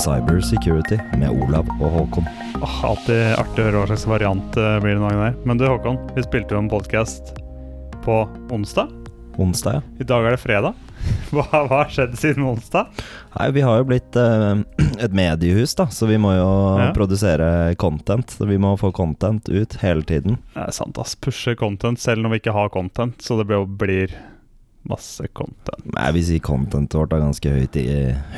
Cyber Security med Olav og Håkon. Åh, alltid artig å høre hva slags variant det blir det noen gang der. Men du Håkon, vi spilte jo en podkast på onsdag. Onsdag, ja. I dag er det fredag. Hva, hva har skjedd siden onsdag? Nei, vi har jo blitt eh, et mediehus, da, så vi må jo Ja. produsere content. Så vi må få content ut hele tiden. Det er sant, ass. Pushe content selv når vi ikke har content, så det blir, blir masse content. Jeg vil si contentet vårt er ganske høyt i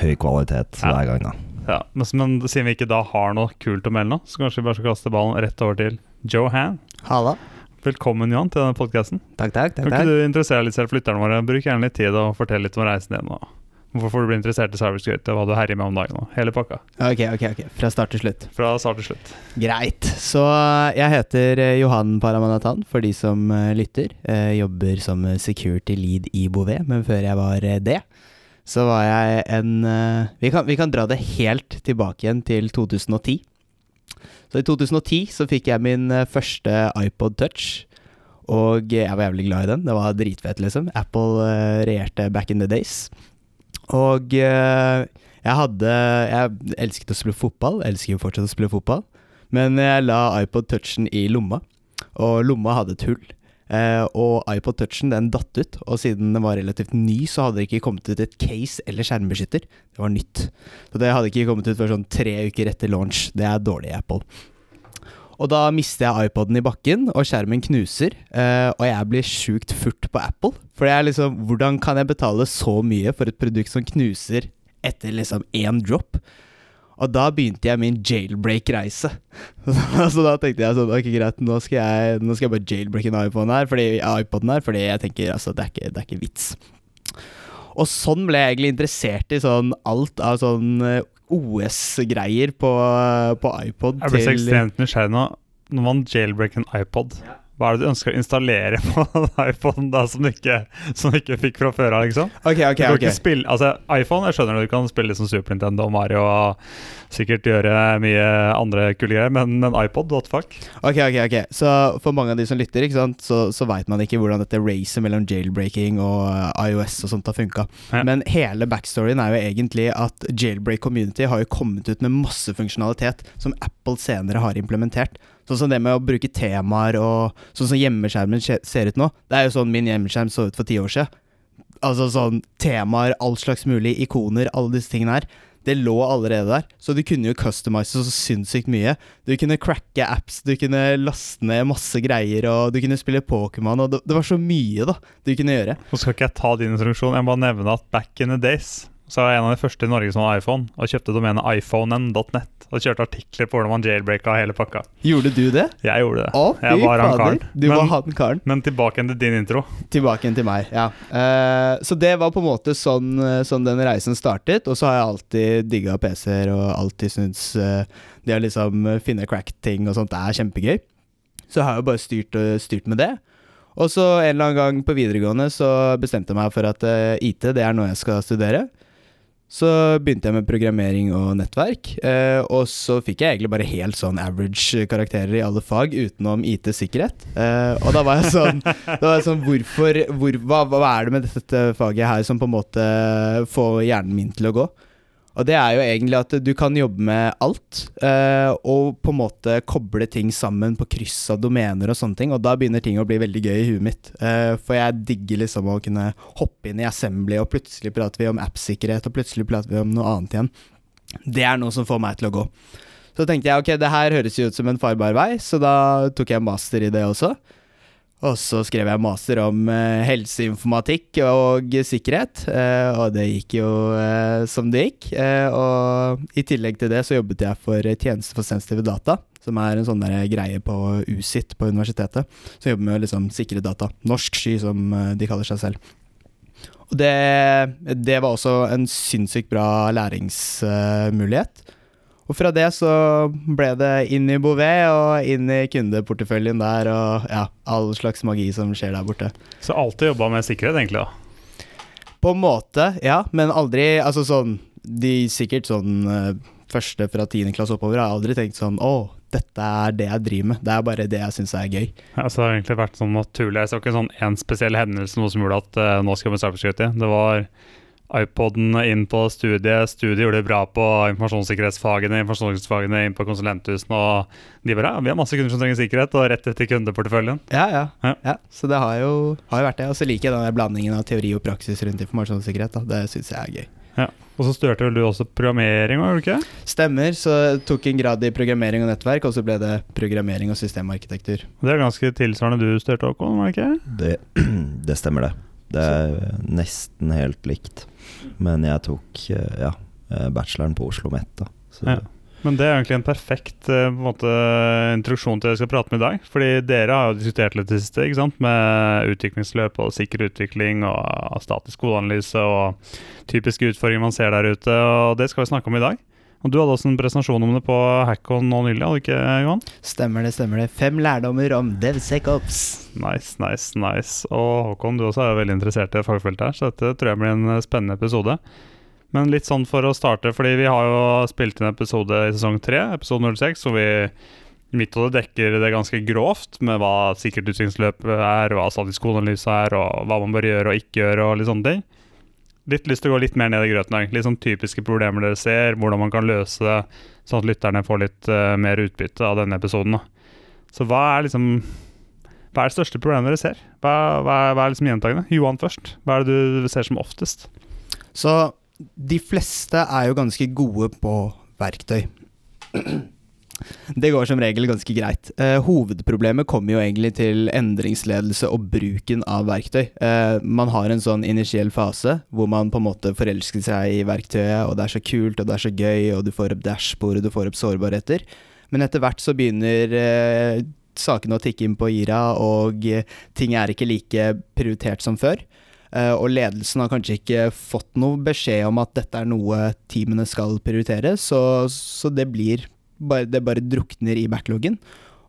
høy kvalitet Ja. hver gang, da. Ja, men, men siden vi ikke da har noe kult å melde nå, så kanskje vi bare skal kaste ballen rett over til Johan. Halla. Velkommen, Johan, til denne podkasten. Takk, takk. Kan ikke du interessere deg litt selv for lytterne våre? Bruk gjerne litt tid og fortell litt om reisen din. Og hvorfor du ble interessert i cybersecurity, og hva du herjer med om dagen. Og hele pakka. Ok, ok, ok. Fra start til slutt. Fra start til slutt. Greit. Så eh, jeg heter eh, Johan Paramanathan, for de som eh, lytter. Jeg jobber som security lead i Bouvet, men før jeg var det, så var jeg en eh, vi, kan, vi kan dra det helt tilbake igjen til 2010. Så i 2010 så fikk jeg min eh, første iPod Touch. Og jeg var jævlig glad i den. Det var dritfett, liksom. Apple eh, regjerte back in the days. Og jeg hadde Jeg elsket å spille fotball. Elsker jo fortsatt å spille fotball. Men jeg la iPod Touchen i lomma, og lomma hadde et hull. Eh, og iPod Touchen den datt ut, og siden den var relativt ny, så hadde det ikke kommet ut et case eller skjermbeskytter. Det var nytt. Så det hadde ikke kommet ut før sånn tre uker etter launch. Det er dårlig Apple. Og da mister jeg iPoden i bakken, og skjermen knuser. eh, og jeg blir sjukt furt på Apple. For det er liksom Hvordan kan jeg betale så mye for et produkt som knuser etter liksom én drop? Og da begynte jeg min jailbreak-reise. så da tenkte jeg sånn Ok, greit, nå skal jeg, nå skal jeg bare jailbreake en iPod her, fordi, iPoden her, fordi jeg tenker altså, det er ikke, det er ikke vits. Og sånn ble jeg egentlig interessert i sånn alt av sånn eh, OS-greier på, på iPod Jeg ble så til ekstremt nysgjerrig nå. Når man jailbreaker en iPod, hva er det du ønsker å installere på iPhone da som du ikke, som du ikke fikk fra før av, liksom? Okay, okay, Du kan ok. ikke spille, altså iPhone jeg skjønner du kan spille som Super Nintendo og Mario og sikkert gjøre mye andre kule greier, men en iPod, what fuck? Ok, ok, ok. Så for mange av de som lytter, ikke sant, så, så veit man ikke hvordan dette racet mellom jailbreaking og eh, iOS og sånt har funka. Ja. Men hele backstoryen er jo egentlig at jailbreak community har jo kommet ut med masse funksjonalitet som Apple senere har implementert. Sånn som det med å bruke temaer og sånn som hjemmeskjermen ser ut nå. Det er jo sånn min hjemmeskjerm så ut for ti år siden. Altså sånn temaer, all slags mulig, ikoner, alle disse tingene her. Det lå allerede der, så du kunne jo customize så sinnssykt mye. Du kunne cracke apps, du kunne laste ned masse greier, og du kunne spille Pokémon, og det, det var så mye da du kunne gjøre. Nå skal ikke jeg ta din instruksjon, jeg må bare nevne at back in the days så var jeg en av de første i Norge som hadde iPhone, og kjøpte domenet iPhonen.net. Og kjørte artikler på hvordan man jailbreaka hele pakka. Gjorde du det? Jeg gjorde det. Å, jeg fy var han karen. Du var han karen. men tilbake til din intro. Tilbake til meg, ja. Uh, så det var på en måte sånn, eh, sånn den reisen startet. Og så har jeg alltid digga PC-er og alltid syntes uh, det å liksom finne crack-ting og sånt er kjempegøy. Så jeg har jo bare styrt, styrt med det. Og så en eller annen gang på videregående så bestemte jeg meg for at IT det er noe jeg skal studere. Så begynte jeg med programmering og nettverk, eh, og så fikk jeg egentlig bare helt sånn average karakterer i alle fag utenom IT-sikkerhet. Eh, og da var jeg sånn, var jeg sånn hvorfor, hvor, hva, hva er det med dette faget her som på en måte får hjernen min til å gå? Og det er jo egentlig at du kan jobbe med alt, eh, og på en måte koble ting sammen på kryss av domener og sånne ting, og da begynner ting å bli veldig gøy i huet mitt. Eh, for jeg digger liksom å kunne hoppe inn i assembly, og plutselig prater vi om app-sikkerhet, og plutselig prater vi om noe annet igjen. Det er noe som får meg til å gå. Så tenkte jeg ok, det her høres jo ut som en farbar vei, så da tok jeg master i det også. Og så skrev jeg master om eh, helseinformatikk og sikkerhet, eh, og det gikk jo eh, som det gikk. Og i tillegg til det så jobbet jeg for Tjeneste for sensitive data, som er en sånn greie på USIT på universitetet. som jobber med å liksom sikre data. Norsk sky, som de kaller seg selv. Og det, det var også en sinnssykt bra læringsmulighet. Og fra det så ble det inn i Bouvet og inn i kundeporteføljen der, og ja, all slags magi som skjer der borte. Så alltid jobba med sikkerhet, egentlig. da. På en måte, ja, men aldri Altså sånn De sikkert sånn eh, første fra tiende klasse oppover har aldri tenkt sånn Å, dette er det jeg driver med. Det er bare det jeg syns er gøy. Ja, så det har egentlig vært sånn naturlig. Jeg så ikke sånn én spesiell hendelse noe som gjorde at uh, nå skal vi cybersecurity. Det var iPoden inn på studiet. Studiet gjorde det bra på informasjonssikkerhetsfagene, informasjonssikkerhetsfagene inn på konsulenthusene. Og de bare ja, vi har masse kunder som trenger sikkerhet, og rett etter kundeporteføljen. Ja, ja. Ja. ja. Så det har jo, har jo vært det. Og så liker jeg den blandingen av teori og praksis rundt informasjonssikkerhet. Da. Det syns jeg er gøy. Og så studerte vel du også programmering, var det ikke? Stemmer. Så jeg tok en grad i programmering og nettverk, og så ble det programmering og systemarkitektur. Det er ganske tilsvarende du studerte, Håkon, var det ikke? Det, det stemmer, det. Det er nesten helt likt. Men jeg tok eh, ja, eh, bacheloren på Oslo Met, da. Så Ja. Men det er egentlig en perfekt eh, en måte, introduksjon til det jeg skal prate med i dag. Fordi dere har jo diskutert litt i det siste, ikke sant? med utviklingsløp og sikker utvikling og statisk kodeanalyse og typiske utfordringer man ser der ute. Og det skal vi snakke om i dag. Og Du hadde også en presentasjon om det på Hackon nå nylig, hadde ikke, Johan? Stemmer det, stemmer det. Fem lærdommer om DevSecOps. Nice, nice, nice. Og Håkon, du også er jo veldig interessert i fagfeltet her, så dette tror jeg blir en eh, spennende episode. Men litt sånn for å starte, fordi vi har jo spilt inn episode i sesong tre, episode 06, hvor vi midt og det dekker det ganske grovt med hva sikkert utviklingsløp er, hva statisk kodeanalyse er, og hva man bør gjøre og ikke gjøre, og litt sånne ting. Litt lyst til å gå litt mer ned i grøten. egentlig, sånn typiske problemer dere ser, hvordan man kan løse det, sånn at lytterne får litt uh, mer utbytte av denne episoden. da. Så hva er liksom hva er det største problemet dere ser? Hva, hva, hva er liksom gjentagende? Johan først. Hva er det du ser som oftest? Så de fleste er jo ganske gode på verktøy. Det går som regel ganske greit. Eh, hovedproblemet kommer jo egentlig til endringsledelse og bruken av verktøy. Eh, man har en sånn initiell fase hvor man på en måte forelsker seg i verktøyet, og det er så kult og det er så gøy, og du får opp dashbord, og du får opp sårbarheter. Men etter hvert så begynner eh, sakene å tikke inn på Ira, og eh, ting er ikke like prioritert som før. Eh, og ledelsen har kanskje ikke fått noe beskjed om at dette er noe teamene skal prioritere, så, så det blir bare, det bare drukner i backloggen.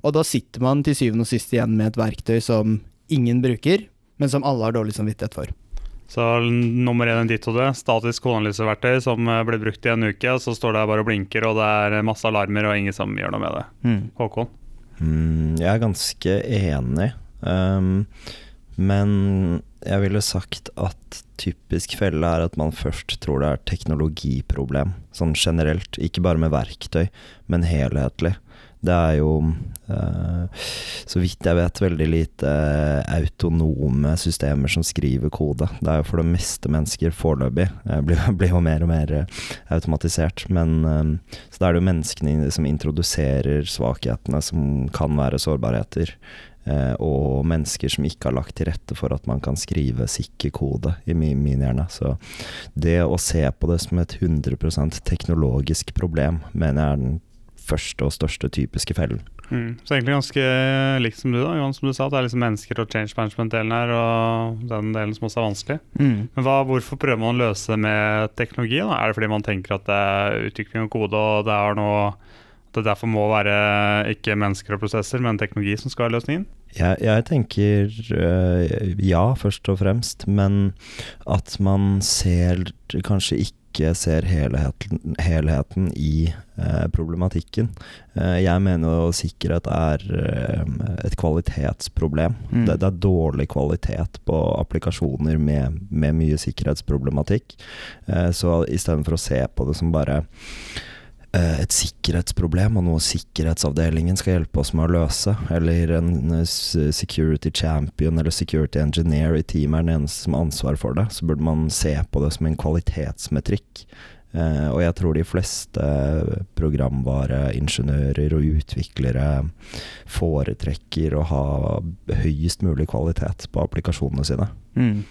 Og da sitter man til syvende og sist igjen med et verktøy som ingen bruker, men som alle har dårlig samvittighet for. Så nummer én er ditt det, Statisk kodeanalyseverktøy som eh, ble brukt i en uke, og så står det her bare og blinker, og det er masse alarmer, og ingen som gjør noe med det. Håkon? Mm, jeg er ganske enig. Um, men jeg ville sagt at typisk felle er at man først tror det er teknologiproblem, sånn generelt. Ikke bare med verktøy, men helhetlig. Det er jo, eh, så vidt jeg vet, veldig lite autonome systemer som skriver kode. Det er jo for det meste mennesker foreløpig. eh, blir, blir jo mer og mer eh, automatisert. Men eh, så da er det jo menneskene som introduserer svakhetene som kan være sårbarheter. Eh, og mennesker som ikke har lagt til rette for at man kan skrive sikker kode, i min, min hjerne. Så det å se på det som et 100% teknologisk problem, mener jeg er den første og største typiske fellen. Mm. Så egentlig ganske likt som du, da, Johan, som du sa. at Det er liksom mennesker og change management-delen her, og den delen som også er vanskelig. Men hva, hvorfor prøver man å løse det med teknologi? Da? Er det fordi man tenker at det er utvikling av kode, og det er noe det derfor må være ikke mennesker og prosesser, men teknologi som skal være løsningen? Jeg, jeg tenker øh, ja, først og fremst, men at man ser kanskje ikke ser helheten, helheten i eh, problematikken. Eh, jeg mener jo sikkerhet er eh, et kvalitetsproblem. Mm. Det, det er dårlig kvalitet på applikasjoner med, med mye sikkerhetsproblematikk. Eh, så istedenfor å se på det som bare et sikkerhetsproblem og noe sikkerhetsavdelingen skal hjelpe oss med å løse, eller en eh, security champion eller security engineer i teamet er den eneste som har ansvar for det, så burde man se på det som en kvalitetsmetrikk. Eh, og jeg tror de fleste programvareingeniører og utviklere foretrekker å ha høyest mulig kvalitet på applikasjonene sine. Mm.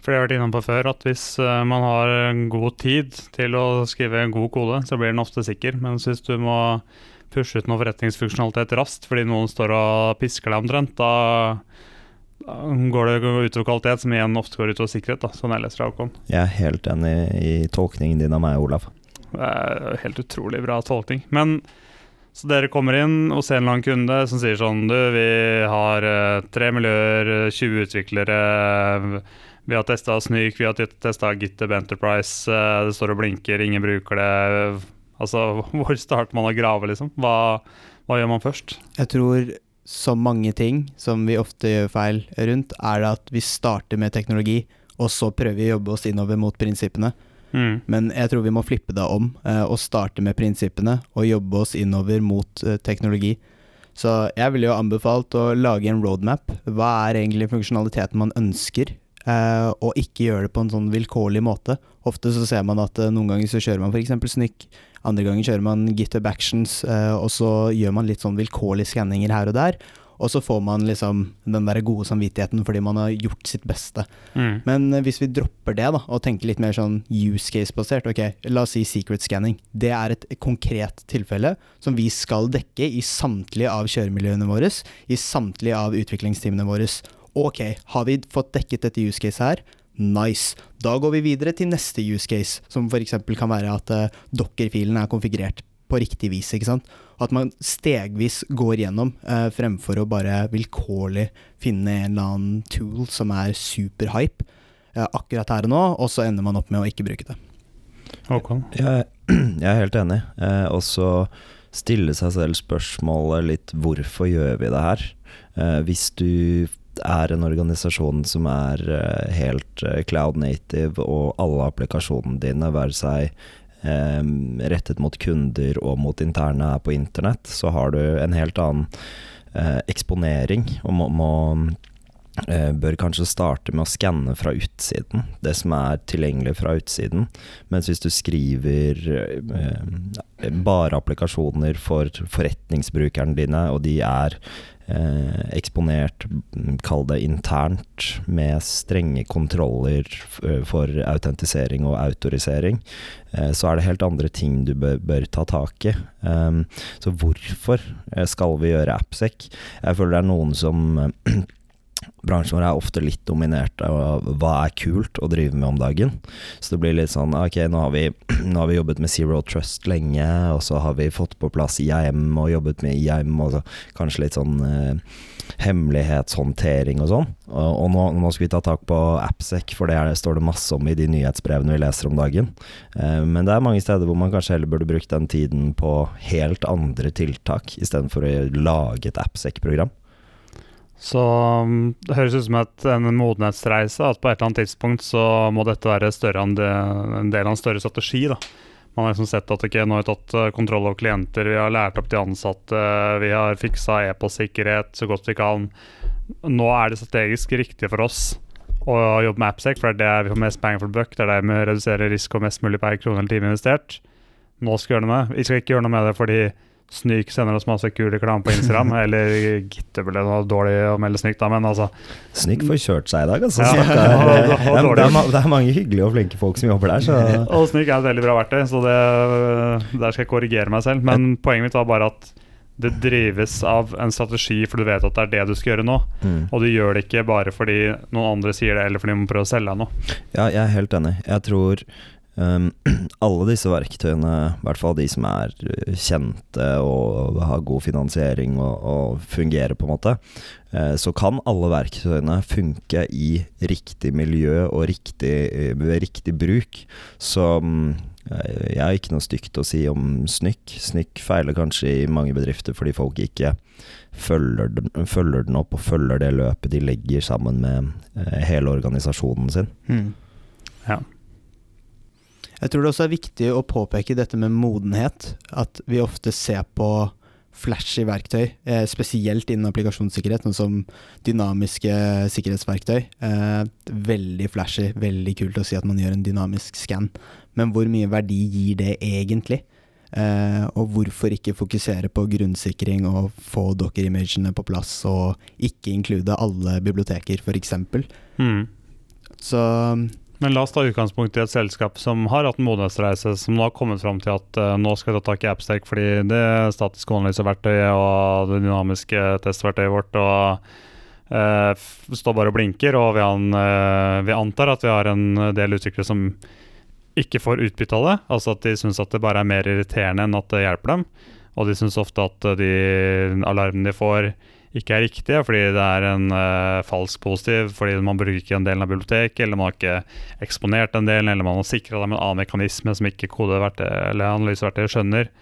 For jeg har vært innom på før at hvis eh, man har god tid til å skrive en god kode, så blir den ofte sikker. Mens hvis du må pushe ut noe forretningsfunksjonalitet raskt fordi noen står og pisker deg omtrent, da går det utover kvalitet, som igjen ofte går utover sikkerhet. da, sånn jeg leser Håkon. Jeg er helt enig i tolkningen din av meg, Olav. Det er helt utrolig bra tolkning. Men så dere kommer inn hos en eller annen kunde som sier sånn Du, vi har eh, tre miljøer, eh, 20 utviklere. Vi har testa Snyk, vi har testa GitHub Enterprise. eh, Det står og blinker, ingen bruker det. Altså, hvor starter man å grave, liksom? Hva, hva gjør man først? Jeg tror som mange ting som vi ofte gjør feil rundt, er det at vi starter med teknologi og så prøver vi å jobbe oss innover mot prinsippene. Mm. Men jeg tror vi må flippe det om, eh, og starte med prinsippene, og jobbe oss innover mot eh, teknologi. Så jeg ville jo anbefalt å lage en roadmap. Hva er egentlig funksjonaliteten man ønsker? Eh, og ikke gjøre det på en sånn vilkårlig måte. Ofte så ser man at eh, noen ganger så kjører man f.eks. Snykk, andre ganger kjører man GitHub Actions, eh, og så gjør man litt sånn vilkårlige skanninger her og der. Og så får man liksom den der gode samvittigheten fordi man har gjort sitt beste. Mm. Men hvis vi dropper det da, og tenker litt mer sånn use case-basert, ok, la oss si secret scanning. Det er et konkret tilfelle som vi skal dekke i samtlige av kjøremiljøene våre, i samtlige av utviklingsteamene våre. Ok, har vi fått dekket dette use case her? Nice. Da går vi videre til neste use case, som f.eks. kan være at uh, docker-filen er konfigurert på riktig vis. ikke sant? At man stegvis går gjennom, uh, fremfor å bare vilkårlig finne en eller annen tool som er superhype uh, akkurat her og nå, og så ender man opp med å ikke bruke det. Håkon? Jeg, jeg er helt enig. Uh, og så stille seg selv spørsmålet litt hvorfor gjør vi det her? Eh, hvis du er en organisasjon som er eh, helt eh, cloud native, og alle applikasjonene dine, være seg eh, rettet mot kunder og mot interne er på internett, så har du en helt annen eksponering og må, må bør kanskje starte med å skanne fra utsiden, det som er tilgjengelig fra utsiden. Mens hvis du skriver eh, bare applikasjoner for forretningsbrukerne dine, og de er eh, eksponert, kall det internt, med strenge kontroller for autentisering og autorisering, eh, så er det helt andre ting du bør, bør ta tak i. Um, så hvorfor eh, skal vi gjøre AppSec? Jeg føler det er noen som bransjen vår er ofte litt dominert av hva er kult å drive med om dagen. Så det blir litt sånn Ok, nå har vi, nå har vi jobbet med Zero Trust lenge, og så har vi fått på plass IAM og jobbet med IAM, og så kanskje litt sånn eh, hemmelighetshåndtering og sånn. Og, og nå, nå, skal vi ta tak på AppSec, for det er, står det masse om i de nyhetsbrevene vi leser om dagen. Eh, men det er mange steder hvor man kanskje heller burde brukt den tiden på helt andre tiltak, istedenfor å lage et AppSec-program. Så um, det høres ut som et, en modenhetsreise. At på et eller annet tidspunkt så må dette være del, en del av en større strategi. da. Man har liksom sett at okay, nå har vi tatt uh, kontroll over klienter, vi har lært opp de ansatte, vi har fiksa e-postsikkerhet så godt vi kan. Nå er det strategisk riktig for oss å jobbe med AppSec, for det er det vi får mest bang for buck. Det er det vi reduserer risiko mest mulig per krone eller time investert. Nå skal vi gjøre noe med Vi skal ikke gjøre noe med det fordi Snyk sender oss masse kule reklame på Instagram. eller Gitte ble noe dårlig å melde Snyk, da, men altså Snyk får kjørt seg i dag, altså. Ja, det, er, det, er, det, er, mange hyggelige og flinke folk som jobber der. Så. Og Snyk er et veldig bra verktøy, så det, der skal jeg korrigere meg selv. Men poenget mitt var bare at det drives av en strategi, for du vet at det er det du skal gjøre nå. Mm. Og du gjør det ikke bare fordi noen andre sier det, eller fordi du må prøve å selge deg noe. Ja, jeg er helt enig. Jeg tror Um, alle disse verktøyene, i hvert fall de som er eh, kjente og har god finansiering og, og fungerer, på en måte, uh, så kan alle verktøyene funke i riktig miljø og riktig, uh, riktig bruk. Så um, jeg har ikke noe stygt å si om snykk. Snykk feiler kanskje i mange bedrifter fordi folk ikke følger den, følger den opp og følger det løpet de legger sammen med uh, hele organisasjonen sin. Mm. Ja. Jeg tror det også er viktig å påpeke dette med modenhet. At vi ofte ser på flashy verktøy, eh, spesielt innen applikasjonssikkerhet, sånn som dynamiske sikkerhetsverktøy. Eh, veldig flashy, veldig kult å si at man gjør en dynamisk scan. Men hvor mye verdi gir det egentlig? Eh, og hvorfor ikke fokusere på grunnsikring og få docker-imagene på plass, og ikke inklude alle biblioteker, f.eks. Mm. Så men la oss ta utgangspunkt i et selskap som har hatt en modenhetsreise, som nå har kommet fram til at uh, nå skal vi ta tak i AppStack fordi det statiske analyseverktøyet og det dynamiske testverktøyet vårt og uh, står bare og blinker, og vi, an, uh, vi, antar at vi har en del utviklere som ikke får utbytte av det. Altså at de syns at det bare er mer irriterende enn at det hjelper dem. Og de syns ofte at de alarmene de får, ikke er riktige, fordi det er en uh, falsk positiv, fordi man bruker ikke en del av biblioteket, eller man har ikke eksponert en del, eller man har sikra dem en annen mekanisme som ikke kodeverktøy eller analyseverktøy skjønner.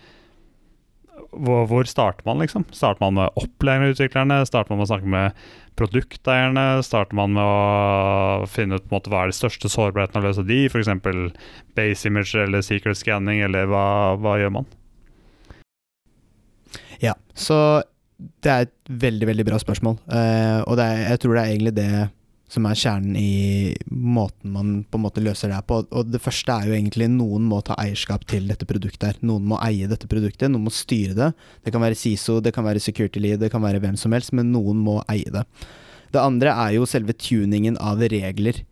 hvor, hvor starter man, liksom? Starter man med opplæring av utviklerne? Starter man med å snakke med produkteierne? Starter man med å finne ut på en måte, hva er de største sårbarhetene og løse de? F.eks. base image eller secret scanning, eller hva, hva gjør man? Ja, så det er et veldig, veldig bra spørsmål. uh, og er, jeg tror det er egentlig det som er kjernen i måten man på en måte løser det her på. Og det første er jo egentlig noen må ta eierskap til dette produktet. her. Noen må eie dette produktet, noen må styre det. Det kan være SISO, det kan være Security Lead, det kan være hvem som helst, men noen må eie det. Det andre er jo selve tuningen av regler.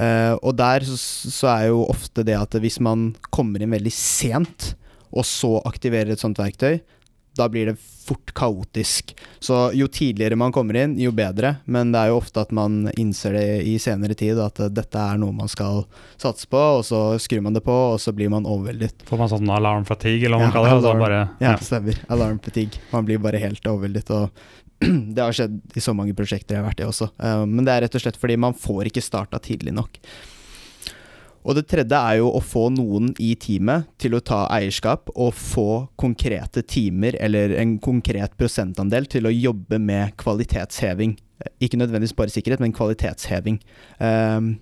Uh, og der så, så, er jo ofte det at hvis man kommer inn veldig sent, og så aktiverer et sånt verktøy, da blir det fort kaotisk. Så jo tidligere man kommer inn, jo bedre. Men det er jo ofte at man innser det i senere tid, at dette er noe man skal satse på, og så skrur man det på, og så blir man overveldet. Får man sånn alarm fatigue, eller hva ja, man kaller det? Alarm, bare, ja. ja, stemmer. Alarm fatigue. Man blir bare helt overveldet. Og det har skjedd i så mange prosjekter jeg har vært i også. Uh, men det er rett og slett fordi man får ikke starta tidlig nok. Og det tredje er jo å få noen i teamet til å ta eierskap og få konkrete timer eller en konkret prosentandel til å jobbe med kvalitetsheving. Ikke nødvendigvis bare sikkerhet, men kvalitetsheving. Um,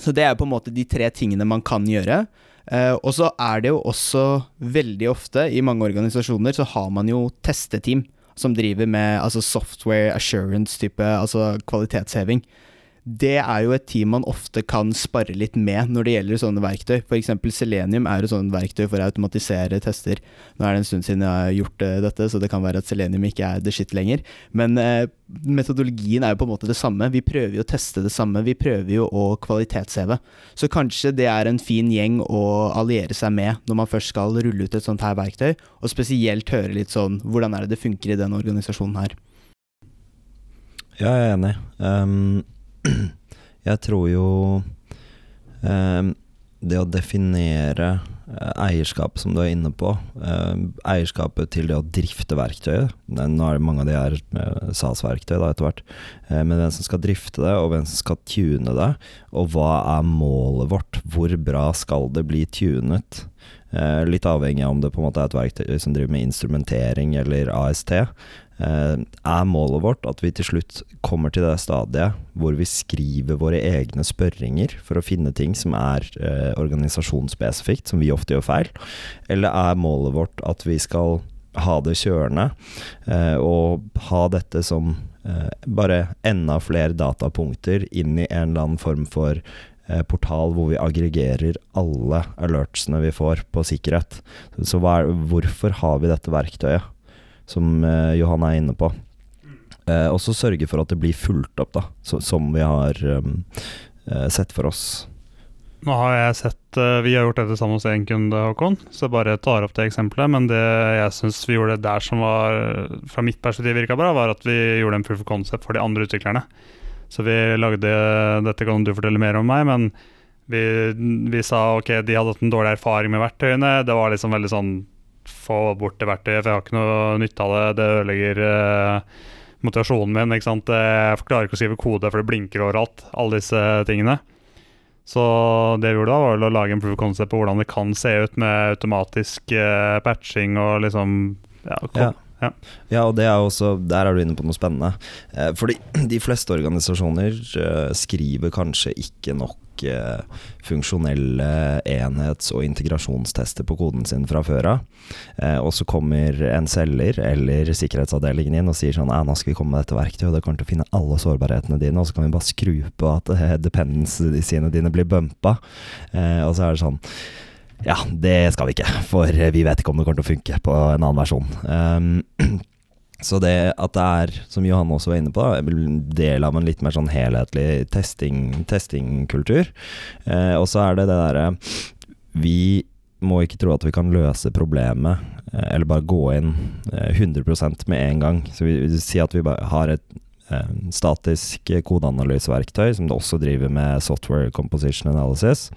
så det er på en måte de tre tingene man kan gjøre. Uh, og så er det jo også veldig ofte, i mange organisasjoner, så har man jo testeteam som driver med altså software assurance-type, altså kvalitetsheving det er jo et team man ofte kan spare litt med når det gjelder sånne verktøy. F.eks. Selenium er jo sånn verktøy for å automatisere tester. Nå er det en stund siden jeg har gjort uh, dette, så det kan være at Selenium ikke er the shit lenger. Men eh, metodologien er jo på en måte det samme. Vi prøver jo å teste det samme. Vi prøver jo å kvalitetsheve. Så kanskje det er en fin gjeng å alliere seg med når man først skal rulle ut et sånt her verktøy, og spesielt høre litt sånn hvordan er det det funker i den organisasjonen her. Ja, jeg er enig. Um Jeg tror jo eh, det å definere eierskapet eierskap, som du er inne på, eh, eierskapet til det å drifte verktøyet Nå er det mange av de her eh, SAS-verktøy etter hvert, eh, men hvem som skal drifte det, og hvem som skal tune det, og hva er målet vårt? Hvor bra skal det bli tunet? Eh, litt avhengig av om det på en måte er et verktøy som driver med instrumentering eller AST. Eh, er målet vårt at vi til slutt kommer til det stadiet hvor vi skriver våre egne spørringer for å finne ting som er eh, organisasjonsspesifikt, som vi ofte gjør feil? Eller er målet vårt at vi skal ha det kjørende, og ha dette som bare enda flere datapunkter inn i en eller annen form for portal hvor vi aggregerer alle alertsene vi får på sikkerhet. Så er, hvorfor har vi dette verktøyet? som eh, Johan er inne på. Eh, og så sørge for at det blir fulgt opp, da, så, som vi har um, sett for oss. Nå har jeg sett uh, Vi har gjort dette sammen hos én kunde, Håkon, så jeg bare tar opp det eksempelet. Men det jeg syns vi gjorde der som var, fra mitt perspektiv virka bra, var at vi gjorde en proof of concept for de andre utviklerne. Så vi lagde Dette kan du fortelle mer om meg, men vi, vi sa ok, de hadde hatt en dårlig erfaring med verktøyene. Det var liksom veldig sånn få bort det verktøyet, for jeg har ikke noe nytte av det. Det ødelegger uh, motivasjonen min. ikke sant? Jeg klarer ikke å skrive kode, for det blinker overalt. Alle disse tingene. Så det vi gjorde da, var å lage en proof concept på hvordan det kan se ut med automatisk uh, patching og liksom ja, ja. Ja. ja. og er også, der er du inne på noe spennende. Eh, fordi de fleste organisasjoner eh, skriver kanskje ikke nok funksjonelle enhets- og integrasjonstester på koden sin fra før av. Eh, og så kommer en selger eller sikkerhetsavdelingen inn og sier sånn nå skal vi komme med dette verktøyet, og det kommer til å finne alle sårbarhetene dine, og så kan vi bare skru på at eh, dependencene dine blir bumpa. Eh, og så er det sånn ja, det skal vi ikke, for vi vet ikke om det kommer til å funke på en annen versjon. Um, så det at det er, som Johan også var inne på, del av en litt mer sånn helhetlig testing, testingkultur. Eh, og så er det det derre Vi må ikke tro at vi kan løse problemet, eh, eller bare gå inn eh, 100% med en gang. Så vi, vi sier at vi bare har et eh, statisk kodeanalyseverktøy som det også driver med software composition analysis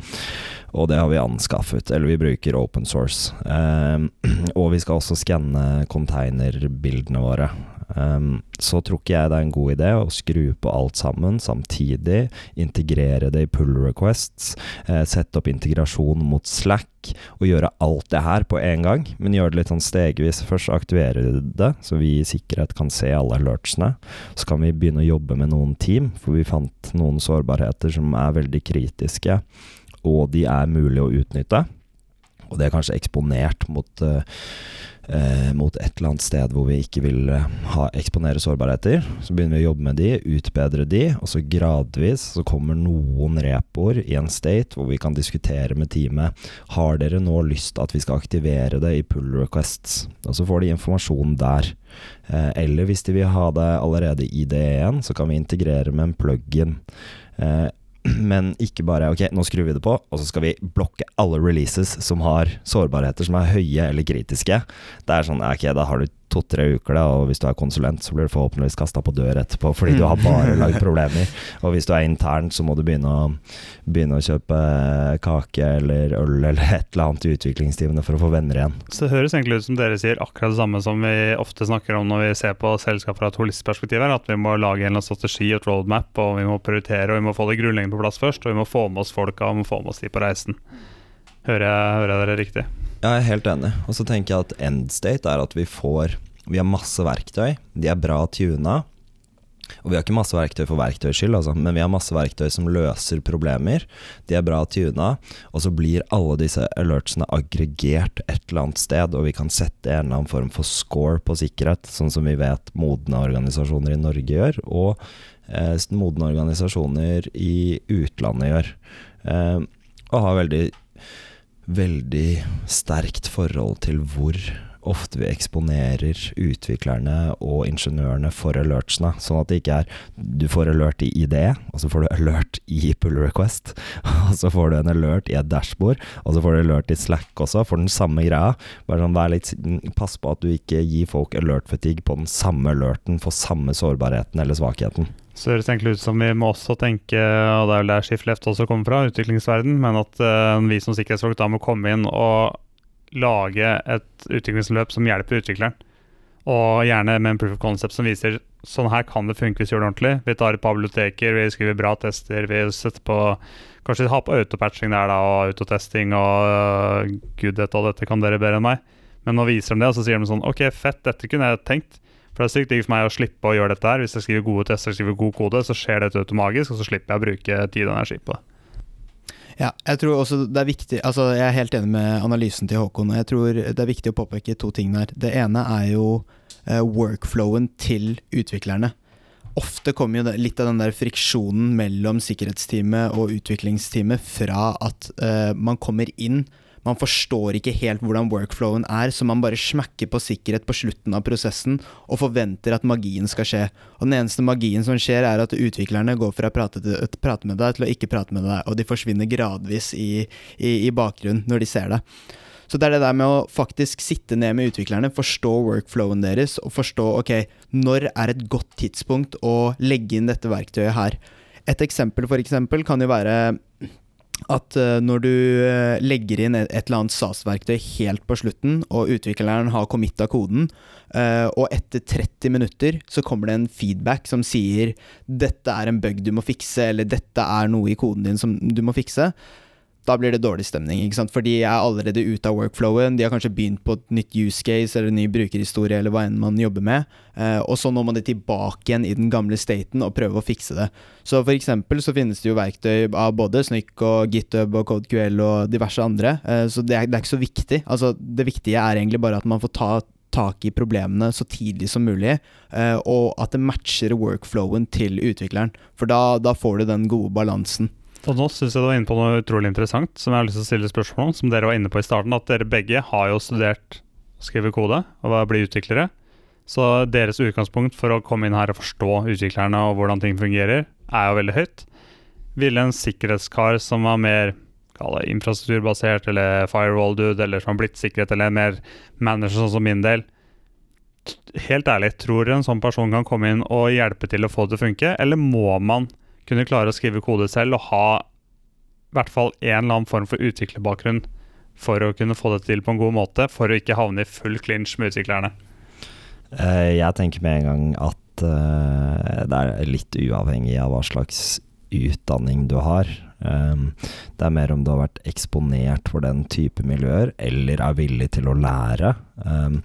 og det har vi anskaffet, eller vi bruker open source. Eh, og vi skal også skanne containerbildene våre. Um, så tror ikke jeg det er en god idé å skru på alt sammen samtidig, integrere det i pull requests, eh, sette opp integrasjon mot Slack og gjøre alt det her på en gang, men gjøre det litt sånn stegvis. Først aktivere det, så vi i sikkerhet kan se alle alertsene. Så kan vi begynne å jobbe med noen team, for vi fant noen sårbarheter som er veldig kritiske, og de er mulig å utnytte. Og det er kanskje eksponert mot uh, eh, mot et eller annet sted hvor vi ikke vil eh, ha, eksponere sårbarheter. Så begynner vi å jobbe med de, utbedre de, og så gradvis så kommer noen repoer i en state hvor vi kan diskutere med teamet Har dere nå lyst at vi skal aktivere det i pull requests. Og så får de informasjon der. Eh, eller hvis de vil ha det allerede i DE1, så kan vi integrere med en plug-in. Eh, men ikke bare ok, nå skrur vi det på, og så skal vi blokke alle releases som har sårbarheter som er høye eller kritiske. Det er sånn, ok, da har du to-tre uker, da, og hvis du er konsulent, så blir du forhåpentligvis kasta på dør etterpå fordi du har bare lagd problemer. Og hvis du er intern, så må du begynne å, begynne å kjøpe kake eller øl eller et eller annet i utviklingstimene for å få venner igjen. Så det høres egentlig ut som dere sier akkurat det samme som vi ofte snakker om når vi ser på selskap fra et holistisk at vi må lage en eller annen strategi og et roadmap, og vi må prioritere, og vi må få det grunnleggende på plass først, og vi må få med oss folka, og vi må få med oss de på reisen. Hører jeg, hører jeg dere riktig? Jeg er helt enig. Og så tenker jeg at end state er at vi får Vi har masse verktøy. De er bra tuna. Og vi har ikke masse verktøy for verktøys skyld, altså, men vi har masse verktøy som løser problemer. De er bra tuna, og så blir alle disse alertsene aggregert et eller annet sted, og vi kan sette en eller annen form for score på sikkerhet, sånn som vi vet modne organisasjoner i Norge gjør, og eh, modne organisasjoner i utlandet gjør. Eh, og har veldig veldig sterkt forhold til hvor ofte vi eksponerer utviklerne og ingeniørene for alertsene. Sånn at det ikke er du får alert i IDE, og så får du alert i pull request. Og så får du en alert i et dashbord, og så får du alert i Slack også, for den samme greia. Bare sånn, vær litt, Pass på at du ikke gir folk alert fatigue på den samme alerten for samme sårbarheten eller svakheten. Så høres egentlig ut som vi må også tenke, og det er vel der Shift Left også kommer fra, utviklingsverden, men at uh, vi som sikkerhetsfolk da må komme inn og lage et utviklingsløp som hjelper utvikleren. Og gjerne med en proof of concept som viser sånn her kan det funke hvis vi gjør det ordentlig. Vi tar et par biblioteker, vi skriver bra tester, vi setter på Kanskje ha på autopatching der da, og autotesting og uh, goodhet og dette kan dere bedre enn meg. Men nå viser de det, og så sier de sånn OK, fett, dette kunne jeg tenkt. For det er sykt digg for meg å slippe å gjøre dette her. Hvis jeg skriver gode tester og skriver god kode, så skjer dette automagisk, og så slipper jeg å bruke tid og energi på det. Ja, jeg tror også det er viktig Altså, jeg er helt enig med analysen til Håkon. Jeg tror det er viktig å påpeke to ting der. Det ene er jo uh, workflowen til utviklerne. Ofte kommer jo litt av den der friksjonen mellom sikkerhetsteamet og utviklingsteamet fra at uh, man kommer inn man forstår ikke helt hvordan workflowen er, så man bare smekker på sikkerhet på slutten av prosessen og forventer at magien skal skje. Og Den eneste magien som skjer, er at utviklerne går fra å prate, prate med deg til å ikke prate med deg, og de forsvinner gradvis i, i, i bakgrunnen når de ser det. Så det er det der med å faktisk sitte ned med utviklerne, forstå workflowen deres, og forstå ok, når er et godt tidspunkt å legge inn dette verktøyet her. Et eksempel for eksempel kan jo være at uh, når du uh, legger inn et, eller annet SAS-verktøy helt på slutten, og utvikleren har committa koden, uh, og etter 30 minutter så kommer det en feedback som sier 'dette er en bug du må fikse', eller 'dette er noe i koden din som du må fikse', da blir det dårlig stemning. ikke sant? For de er allerede ute av workflowen, de har kanskje begynt på et nytt use case eller en ny brukerhistorie eller hva enn man jobber med, eh, og så når man det tilbake igjen i den gamle staten og prøver å fikse det. Så for eksempel så finnes det jo verktøy av både Snyk og GitHub og CodeQL og diverse andre, eh, så det er, det er, ikke så viktig. Altså, det viktige er egentlig bare at man får ta tak i problemene så tidlig som mulig, eh, og at det matcher workflowen til utvikleren. For da, da får du den gode balansen. Og nå syns jeg du var inne på noe utrolig interessant som jeg har lyst til å stille spørsmål om, som dere var inne på i starten. At dere begge har jo studert å skrive kode og bli utviklere. Så deres utgangspunkt for å komme inn her og forstå utviklerne og hvordan ting fungerer, er jo veldig høyt. Ville en sikkerhetskar som var mer infrastrukturbasert eller firewall-dude, eller som har blitt sikkerhet, eller mer manager sånn som min del Helt ærlig, tror en sånn person kan komme inn og hjelpe til å få det til å funke, eller må man kunne klare å skrive kode selv og ha i hvert fall en eller annen form for utviklerbakgrunn for å kunne få det til på en god måte, for å ikke havne i full clinch med utviklerne. Eh, jeg tenker med en gang at eh, det er litt uavhengig av hva slags utdanning du har. Um, det er mer om du har vært eksponert for den type miljøer, eller er villig til å lære. Um,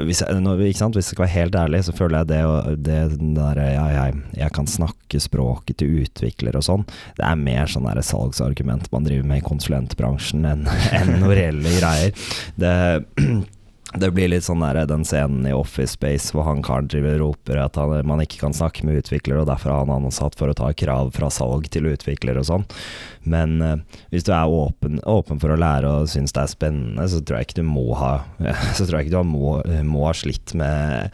hvis, jeg, hvis, jeg, skal være helt ærlig, så føler jeg det, det der, ja, jeg, jeg, kan snakke språket til utviklere og sånn, det er mer sånn der salgsargument man driver med i konsulentbransjen enn en noen reelle greier. Det det blir litt sånn der, den scenen i Office Space hvor han karen driver og roper at han, man ikke kan snakke med utviklere, og derfor har han ansatt for å ta krav fra salg til utviklere og sånn. Men eh, hvis du er åpen, åpen, for å lære og syns det er spennende, så tror jeg ikke du må ha Så tror jeg ikke du må, må ha slitt med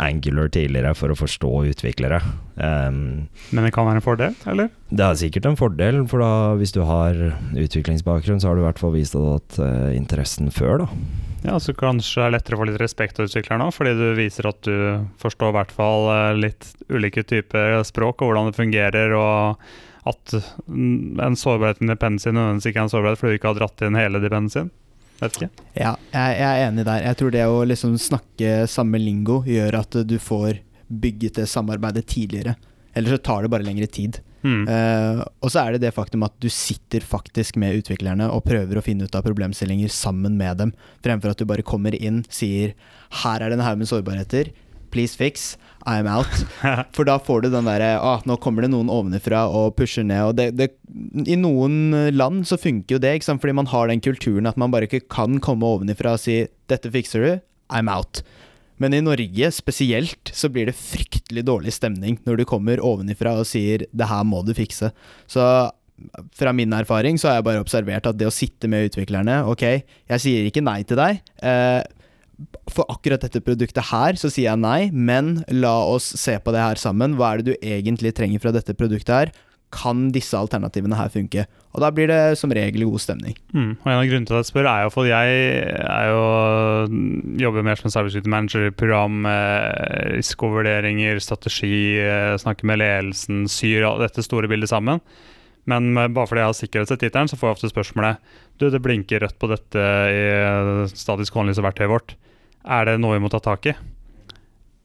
Angular tidligere for å forstå utviklere. Um, Men det kan være en fordel, eller? Det er sikkert en fordel, for da hvis du har utviklingsbakgrunn, så har du i hvert fall vist at uh, interessen før, da. Ja, så kanskje det er lettere å få litt respekt av utvikleren òg, fordi du viser at du forstår i hvert fall eh, litt ulike typer språk og hvordan det fungerer, og at en sårbarhet i dependency nødvendigvis ikke er en sårbarhet fordi du ikke har dratt inn hele dependensyen. Vet ikke. Ja, jeg, er enig der. Jeg tror det å liksom snakke samme lingo gjør at du får bygget det samarbeidet tidligere. Eller så tar det bare lengre tid. Mm. Uh, og så er det det faktum at du sitter faktisk med utviklerne og prøver å finne ut av problemstillinger sammen med dem, fremfor at du bare kommer inn, sier 'her er det en haug med sårbarheter', please fix, I'm out. For da får du den derre ah, nå kommer det noen ovenifra og pusher ned. Og det, det, I noen land så funker jo det, ikke sant? fordi man har den kulturen at man bare ikke kan komme ovenifra og si 'dette fikser du', I'm out'. Men i Norge spesielt så blir det fryktelig dårlig stemning når du kommer ovenifra og sier 'det her må du fikse'. Så fra min erfaring så har jeg bare observert at det å sitte med utviklerne Ok, jeg sier ikke nei til deg. Eh, for akkurat dette produktet her så sier jeg nei, men la oss se på det her sammen. Hva er det du egentlig trenger fra dette produktet her? kan disse alternativene her funke? Og da blir det som regel god stemning. Mm, og En av grunnene til at jeg spør, er jo for jeg er jo, jobber mer som cybersecurity manager program, eh, risikovurderinger, strategi, eh, snakker med ledelsen, syr dette store bildet sammen. Men bare fordi jeg har sikkerhetstittelen, så får jeg ofte spørsmålet Du, det blinker rødt på dette i statisk håndlyseverktøyet vårt. Er det noe vi må ta tak i?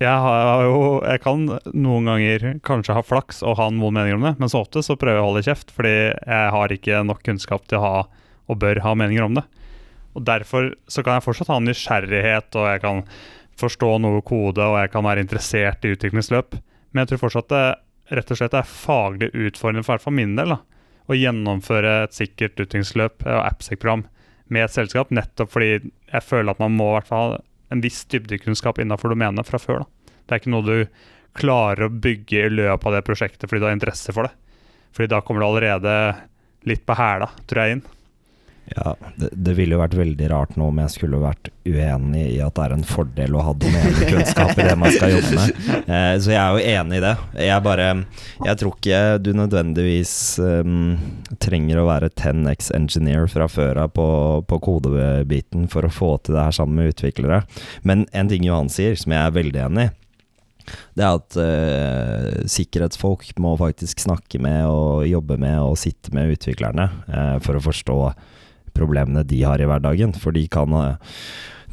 jeg, har jo, jeg kan noen ganger kanskje ha flaks og ha noen meninger om det, men så ofte så prøver jeg å holde kjeft, fordi jeg har ikke nok kunnskap til å ha, og bør ha meninger om det. Og Derfor så kan jeg fortsatt ha nysgjerrighet, og jeg kan forstå noe kode, og jeg kan være interessert i utviklingsløp, men jeg tror fortsatt det rett og slett er faglig utfordrende, for, for min del, da, å gjennomføre et sikkert utviklingsløp og AppSec-program med et selskap, nettopp fordi jeg føler at man må i hvert fall en viss dybdekunnskap innenfor domenet fra før. Da. Det er ikke noe du klarer å bygge i løpet av det prosjektet fordi du har interesse for det. Fordi da kommer du allerede litt på hæla, tror jeg, inn. Ja, det, det, ville jo vært veldig rart nå om jeg skulle vært uenig i at det er en fordel å ha domenekunnskap i det man skal jobbe med. Eh, så jeg er jo enig i det. Jeg bare Jeg tror ikke du nødvendigvis um, trenger å være 10X engineer fra før av på, på kodebiten for å få til det her sammen med utviklere. Men en ting Johan sier, som jeg er veldig enig i, det er at uh, sikkerhetsfolk må faktisk snakke med og jobbe med og sitte med utviklerne uh, for å forstå problemene de har i hverdagen. For de kan,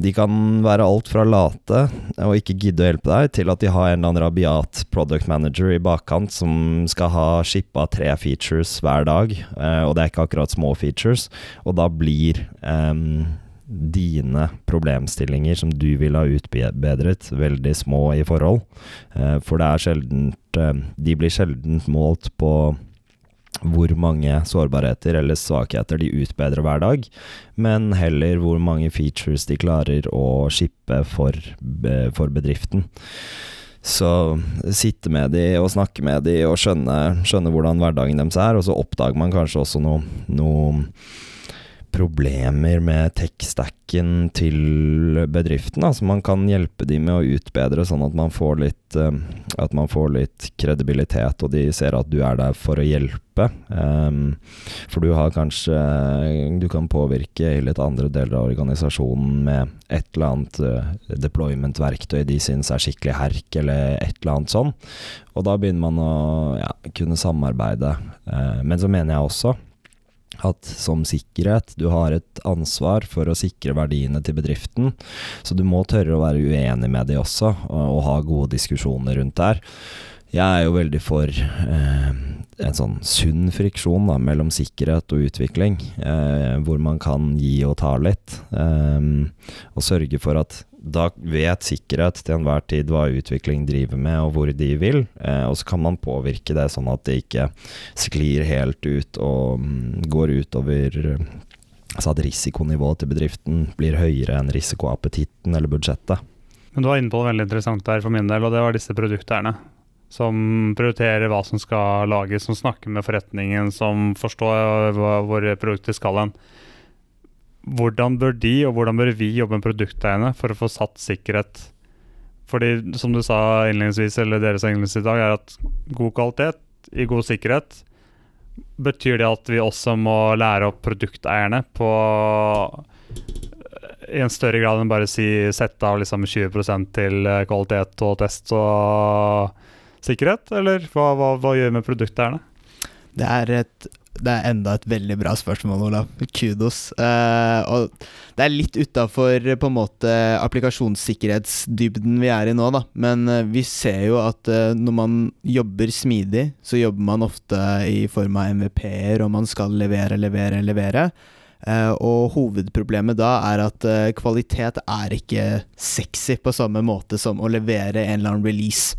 de kan være alt fra late og ikke gidde å hjelpe deg, til at de har en eller annen rabiat product manager i bakkant som skal ha shippa tre features hver dag, eh, og det er ikke akkurat små features. Og da blir um, dine problemstillinger som du vil ha utbedret, veldig små i forhold. For det er sjeldent De blir sjelden målt på hvor mange sårbarheter eller svakheter de utbedrer hver dag, men heller hvor mange features de klarer å shippe for, for bedriften. Så sitte med de og snakke med de og skjønne, skjønne hvordan hverdagen deres er, og så oppdager man kanskje også noe, noe problemer med tech-stacken til bedriften. Altså man kan hjelpe dem med å utbedre, sånn at man får litt uh, At man får litt kredibilitet, og de ser at du er der for å hjelpe. Um, for du har kanskje Du kan påvirke litt andre deler av organisasjonen med et eller annet uh, deployment-verktøy de syns er skikkelig herk, eller et eller annet sånn. Og da begynner man å ja, kunne samarbeide. Uh, men så mener jeg også at som sikkerhet, du har et ansvar for å sikre verdiene til bedriften, så du må tørre å være uenig med de også, og, og ha gode diskusjoner rundt der. Jeg er jo veldig for eh, en sånn sunn friksjon da, mellom sikkerhet og utvikling, eh, hvor man kan gi og ta litt, eh, og sørge for at da vet sikkerhet til enhver tid hva utvikling driver med og hvor de vil, eh, og så kan man påvirke det sånn at det ikke sklir helt ut og mm, går utover Altså at risikonivået til bedriften blir høyere enn risikoappetitten eller budsjettet. Men du var inne på noe veldig interessant der for min del, og det var disse produkteierne. Som prioriterer hva som skal lages, som snakker med forretningen, som forstår hvor produkter skal hen. Hvordan bør de, og hvordan bør vi jobbe med produkteierne for å få satt sikkerhet? Fordi, som du sa innledningsvis, eller dere sa innledningsvis i dag, er at god kvalitet i god sikkerhet Betyr det at vi også må lære opp produkteierne på i en større grad enn bare si sette av liksom 20 til eh, kvalitet og test og sikkerhet, eller hva, hva, hva gjør vi med produkteierne? Det er et det er enda et veldig bra spørsmål, Olav. Kudos. Uh, og det er litt utafor applikasjonssikkerhetsdybden vi er i nå, da. Men uh, vi ser jo at uh, når man jobber smidig, så jobber man ofte i form av MVP-er, og man skal levere, levere, levere. og hovedproblemet da er at kvalitet er ikke sexy på samme måte som å levere en eller annen release.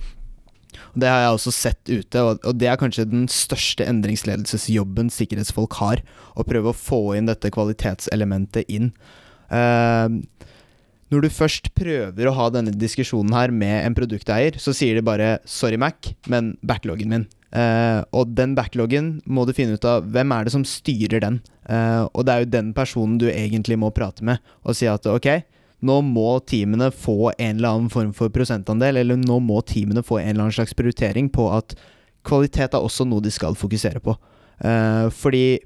Det har jeg også sett ute, og, det er kanskje den største endringsledelsesjobben sikkerhetsfolk har. Å prøve å få inn dette kvalitetselementet inn. Uh, når du først prøver å ha denne diskusjonen her med en produkteier, så sier de bare 'sorry, Mac, men backloggen min'. Uh, og den backloggen må du finne ut av hvem er det som styrer den. Uh, og det er jo den personen du egentlig må prate med og si at ok, nå må teamene få en eller annen form for prosentandel, eller nå må teamene få en eller annen slags prioritering på at kvalitet er også noe de skal fokusere på. Uh, fordi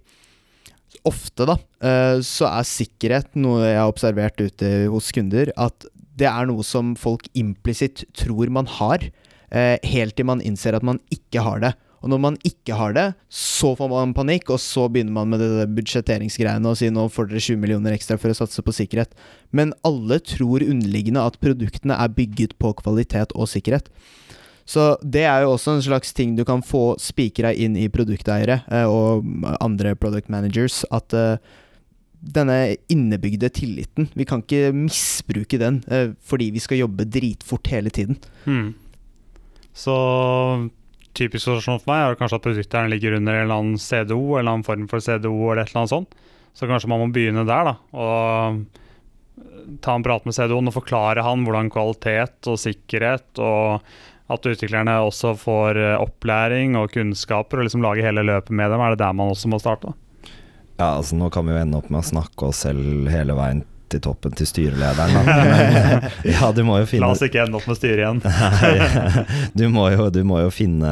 ofte, da, uh, så er sikkerhet noe jeg har observert ute hos kunder, at det er noe som folk implisitt tror man har, uh, helt til man innser at man ikke har det. Og når man ikke har det, så får man panikk, og så begynner man med det budsjetteringsgreiene og sier nå får dere 20 millioner ekstra for å satse på sikkerhet. Men alle tror underliggende at produktene er bygget på kvalitet og sikkerhet. Så det er jo også en slags ting du kan få spikra inn i produkteiere eh, og andre product managers, at uh, denne innebygde tilliten Vi kan ikke misbruke den uh, fordi vi skal jobbe dritfort hele tiden. Hmm. Så typisk situasjon for meg er kanskje at produkteren ligger under en eller annen CDO, eller en annen form for CDO eller et eller annet sånt. Så kanskje man må begynne der, da. Og ta en prat med CDO-en og forklare han hvordan kvalitet og sikkerhet og at utviklerne også får eh, opplæring og kunnskaper, og liksom lage hele løpet med dem. Er det der man også må starte? Ja, altså Nå kan vi jo ende opp med å snakke oss selv hele veien til toppen til styrelederen. Men, ja, du må jo finne La oss ikke ende opp med styret igjen. du, må jo, du må jo finne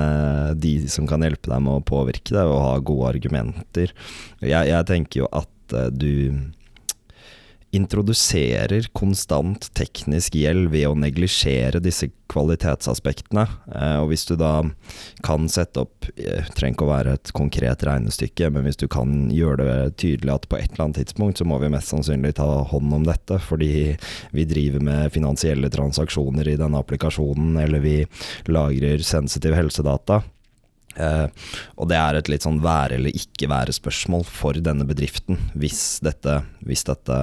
de som kan hjelpe deg med å påvirke deg, og ha gode argumenter. Jeg, jeg tenker jo at uh, du introduserer konstant teknisk gjeld ved å neglisjere disse kvalitetsaspektene. Eh, og hvis du da kan sette opp Det trenger ikke å være et konkret regnestykke, men hvis du kan gjøre det tydelig at på et eller annet tidspunkt så må vi mest sannsynlig ta hånd om dette, fordi vi driver med finansielle transaksjoner i denne applikasjonen, eller vi lagrer sensitiv helsedata, Uh, og det er et litt sånn være eller ikke være-spørsmål for denne bedriften, hvis dette, hvis dette,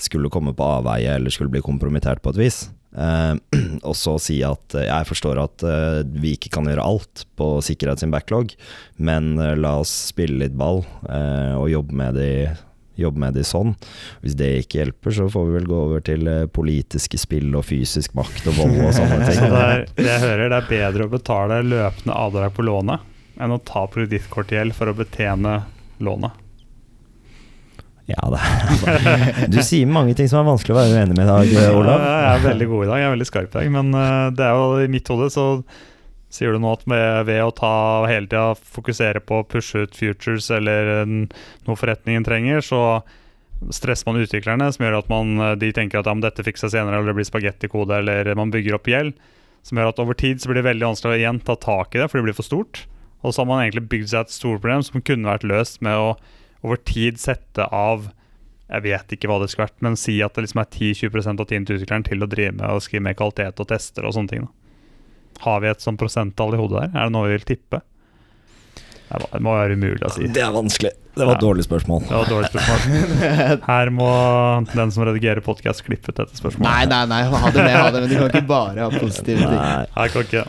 skulle komme på avveie eller skulle bli kompromittert på et vis. Uh, og så si at uh, jeg forstår at vi ikke kan gjøre alt på sikkerhet sin backlog, men la oss spille litt ball og jobbe med de jobbe med de sånn. Hvis det ikke hjelper, så får vi vel gå over til eh, politiske spill og fysisk makt og vold og sånne ting. Så det, er, det jeg hører, det er bedre å betale løpende avdrag på lånet enn å ta kredittkortgjeld for å betjene lånet. Ja, det er Du sier mange ting som er vanskelig å være uenig med i dag, Olav. Ja, jeg er veldig god i dag, jeg er veldig skarp i dag. Men eh, det er jo i mitt hode så Sier du nå at med, ved å ta hele tida fokusere på å pushe ut futures eller noe forretningen trenger, så stresser man utviklerne, som gjør at man, de tenker at ja, dette fikser seg senere, eller det blir spagettikode, eller man bygger opp gjeld. Som gjør at over tid så blir det veldig vanskelig å igjen ta tak i det, for det blir for stort. Og så har man egentlig bygd seg et stort problem som kunne vært løst med å over tid sette av jeg vet ikke hva det skulle vært, men si at det liksom er 10-20 av tiden til utvikleren til å drive med og skrive med kvalitet og tester og sånne ting. Da. Har vi et sånt prosenttall i hodet der? Er det noe vi vil tippe? Det må være umulig å si. Det er vanskelig. Det var et Ja. dårlig spørsmål. Det var et dårlig spørsmål. Her må den som redigerer podkast, klippe ut dette spørsmålet. Nei, nei, nei, ha det med, ha det med. Du kan ikke bare ha positive ting. Nei. Jeg kan ikke.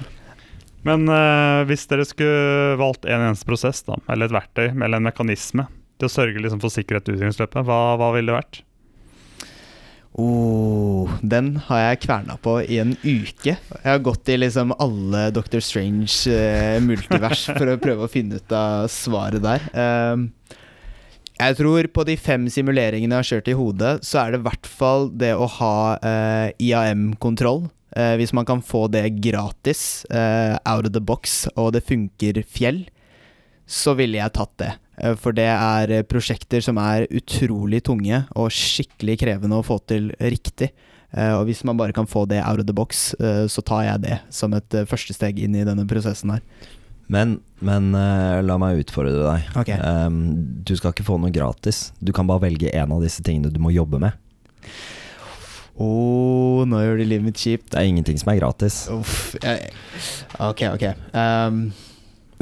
Men uh, hvis dere skulle valgt en eneste prosess, da, eller et verktøy eller en mekanisme til å sørge liksom, for sikkerhet i utviklingsløpet, hva, hva ville det vært? Oh, den har jeg kverna på i en uke. Jeg har gått i liksom alle Doctor Strange eh, multivers for å prøve å finne ut av svaret der. Ehm, jeg tror på de fem simuleringene jeg har kjørt i hodet, så er det i hvert fall det å ha eh, IAM-kontroll. Eh, hvis man kan få det gratis, eh, out of the box, og det funker fjell, så ville jeg tatt det. Eh, For det er eh, prosjekter som er utrolig tunge og skikkelig krevende å få til riktig. Eh, Og hvis man bare kan få det out of the box, så tar jeg det som et første steg inn i denne prosessen her. Men, men la meg utfordre deg. Okay. Um, du skal ikke få noe gratis. Du kan bare velge en av disse tingene du må jobbe med. Å, nå gjør du livet mitt kjipt. Det er ingenting som er gratis. Uff. Jeg, ok, ok. Um,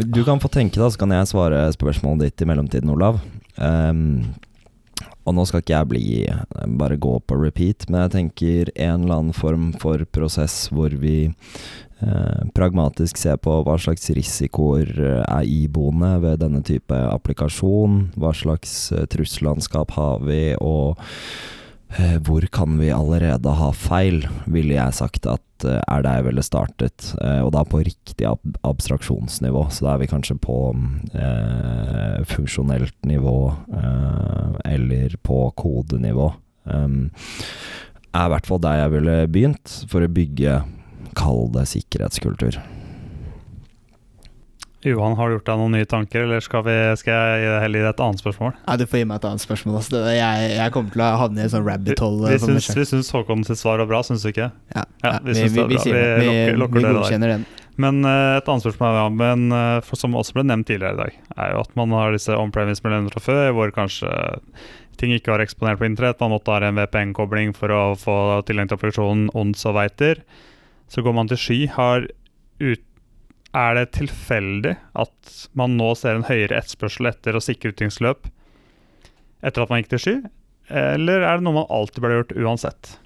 Du kan få tenke, da, så kan jeg svare spørsmålet ditt i mellomtiden, Olav. Um, og nå skal ikke jeg bli eh, bare gå på repeat, men jeg tenker en eller annen form for prosess hvor vi eh, pragmatisk ser på hva slags risikoer eh, er iboende ved denne type applikasjon, hva slags eh, trussellandskap har vi, og hvor kan vi allerede ha feil, ville jeg sagt at eh, er der jeg ville startet, eh, og da på riktig ab abstraksjonsnivå. Så da er vi kanskje på eh, funksjonelt nivå eh, eller på kodenivå. Um, er i hvert fall der jeg ville begynt for å bygge, kall det sikkerhetskultur. Johan, har du gjort deg noen nye tanker, eller skal, vi, skal jeg heller gi deg et annet spørsmål? ja, du får gi meg et annet spørsmål. Altså. Det, jeg, jeg kommer til å havne i en sånn rabbit hole. Vi eh, meg syns, vi syns Håkon sitt svar var bra, syns du ikke? Ja, Ja, vi vi, syns vi, det er vi, bra. Vi Vi, lokker lukker vi dere der. godkjenner den. Men uh, et annet spørsmål ja, men, uh, som også ble nevnt tidligere i dag, er jo at man har disse on-premise-miljøene fra før, hvor kanskje ting ikke var eksponert på internett. Man måtte ha en VPN-kobling for å få tilgang til produksjonen ons og veiter. Så går man til sky. Har ut, er det tilfeldig at man nå ser en høyere etterspørsel etter å sikre utviklingsløp etter at man gikk til sky, eller er det noe man alltid burde gjort uansett?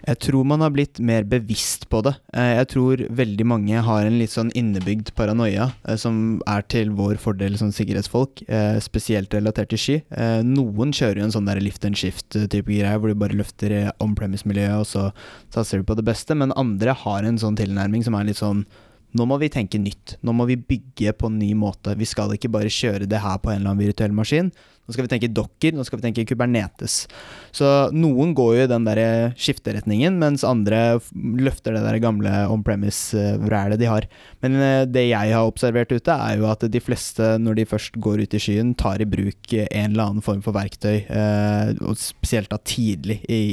Jeg tror man har blitt mer bevisst på det. Eh, Jeg tror veldig mange har en litt sånn innebygd paranoia eh, som er til vår fordel som sikkerhetsfolk, eh, spesielt relatert til. Eh, Noen kjører jo en sånn der lift and shift-type greie, hvor du bare løfter i on-premise-miljøet, og så satser du på det beste, men andre har en sånn tilnærming som er litt sånn nå må vi tenke nytt. Nå må vi bygge på en ny måte. Vi skal ikke bare kjøre det her på en eller annen virtuell maskin. Nå skal vi tenke dokker, nå skal vi tenke Kubernetes. Så noen går jo i den der skifteretningen, mens andre løfter det der gamle on-premise-rælet de har. Men eh, det jeg har observert ute, er jo at de fleste, når de først går ut i skyen, tar i bruk eh, en eller annen form for verktøy, eh, og spesielt da tidlig i,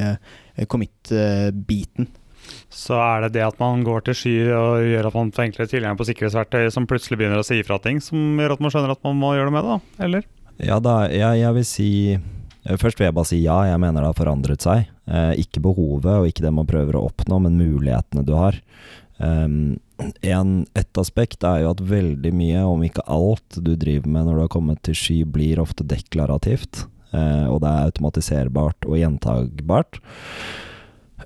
eh, commit-biten. Så er det det at man går til sky og gjør at man får enklere tilgang på sikkerhetsverktøy som plutselig begynner å si ifra ting, som gjør at man skjønner at man må gjøre det med det, da? Eller? Ja, da, jeg, jeg vil si eh, Først vil jeg bare si ja, jeg mener det har forandret seg. Eh, ikke behovet og ikke det man prøver å oppnå, men mulighetene du har. Um, en, et aspekt er jo at veldig mye, om ikke alt du driver med når du har kommet til sky, blir ofte deklarativt. eh, og det er automatiserbart og gjentagbart.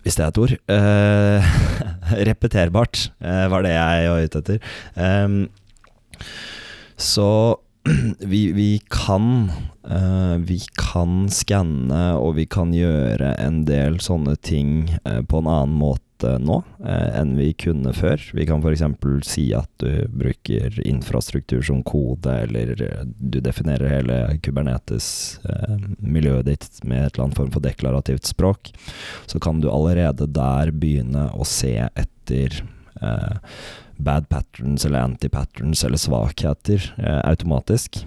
Hvis det er et ord. Eh, repeterbart eh, var det jeg var ute etter. Em, så vi, vi kan eh, Vi kan skanne og vi kan gjøre en del sånne ting eh, på en annen måte nå eh, enn vi kunne før. Vi kan f.eks. si at du bruker infrastruktur som kode, eller eh, du definerer hele Kubernetes-miljøet ditt med et eller annet form for deklarativt språk. Så kan du allerede der begynne å se etter eh, bad patterns eller anti-patterns eller svakheter eh, automatisk.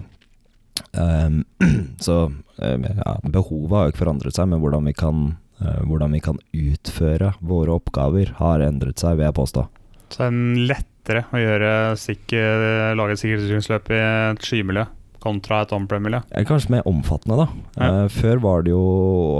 Um, så eh, ja, behovet har jo ikke forandret seg, men hvordan vi, kan, eh, hvordan vi kan utføre våre oppgaver har endret seg, vil jeg påstå. Så det er lettere å gjøre sikker, lage et sikkerhetsutviklingsløp i et skymiljø kontra et on-prem-miljø. Kanskje mer omfattende, da. Ja. Eh, før var det jo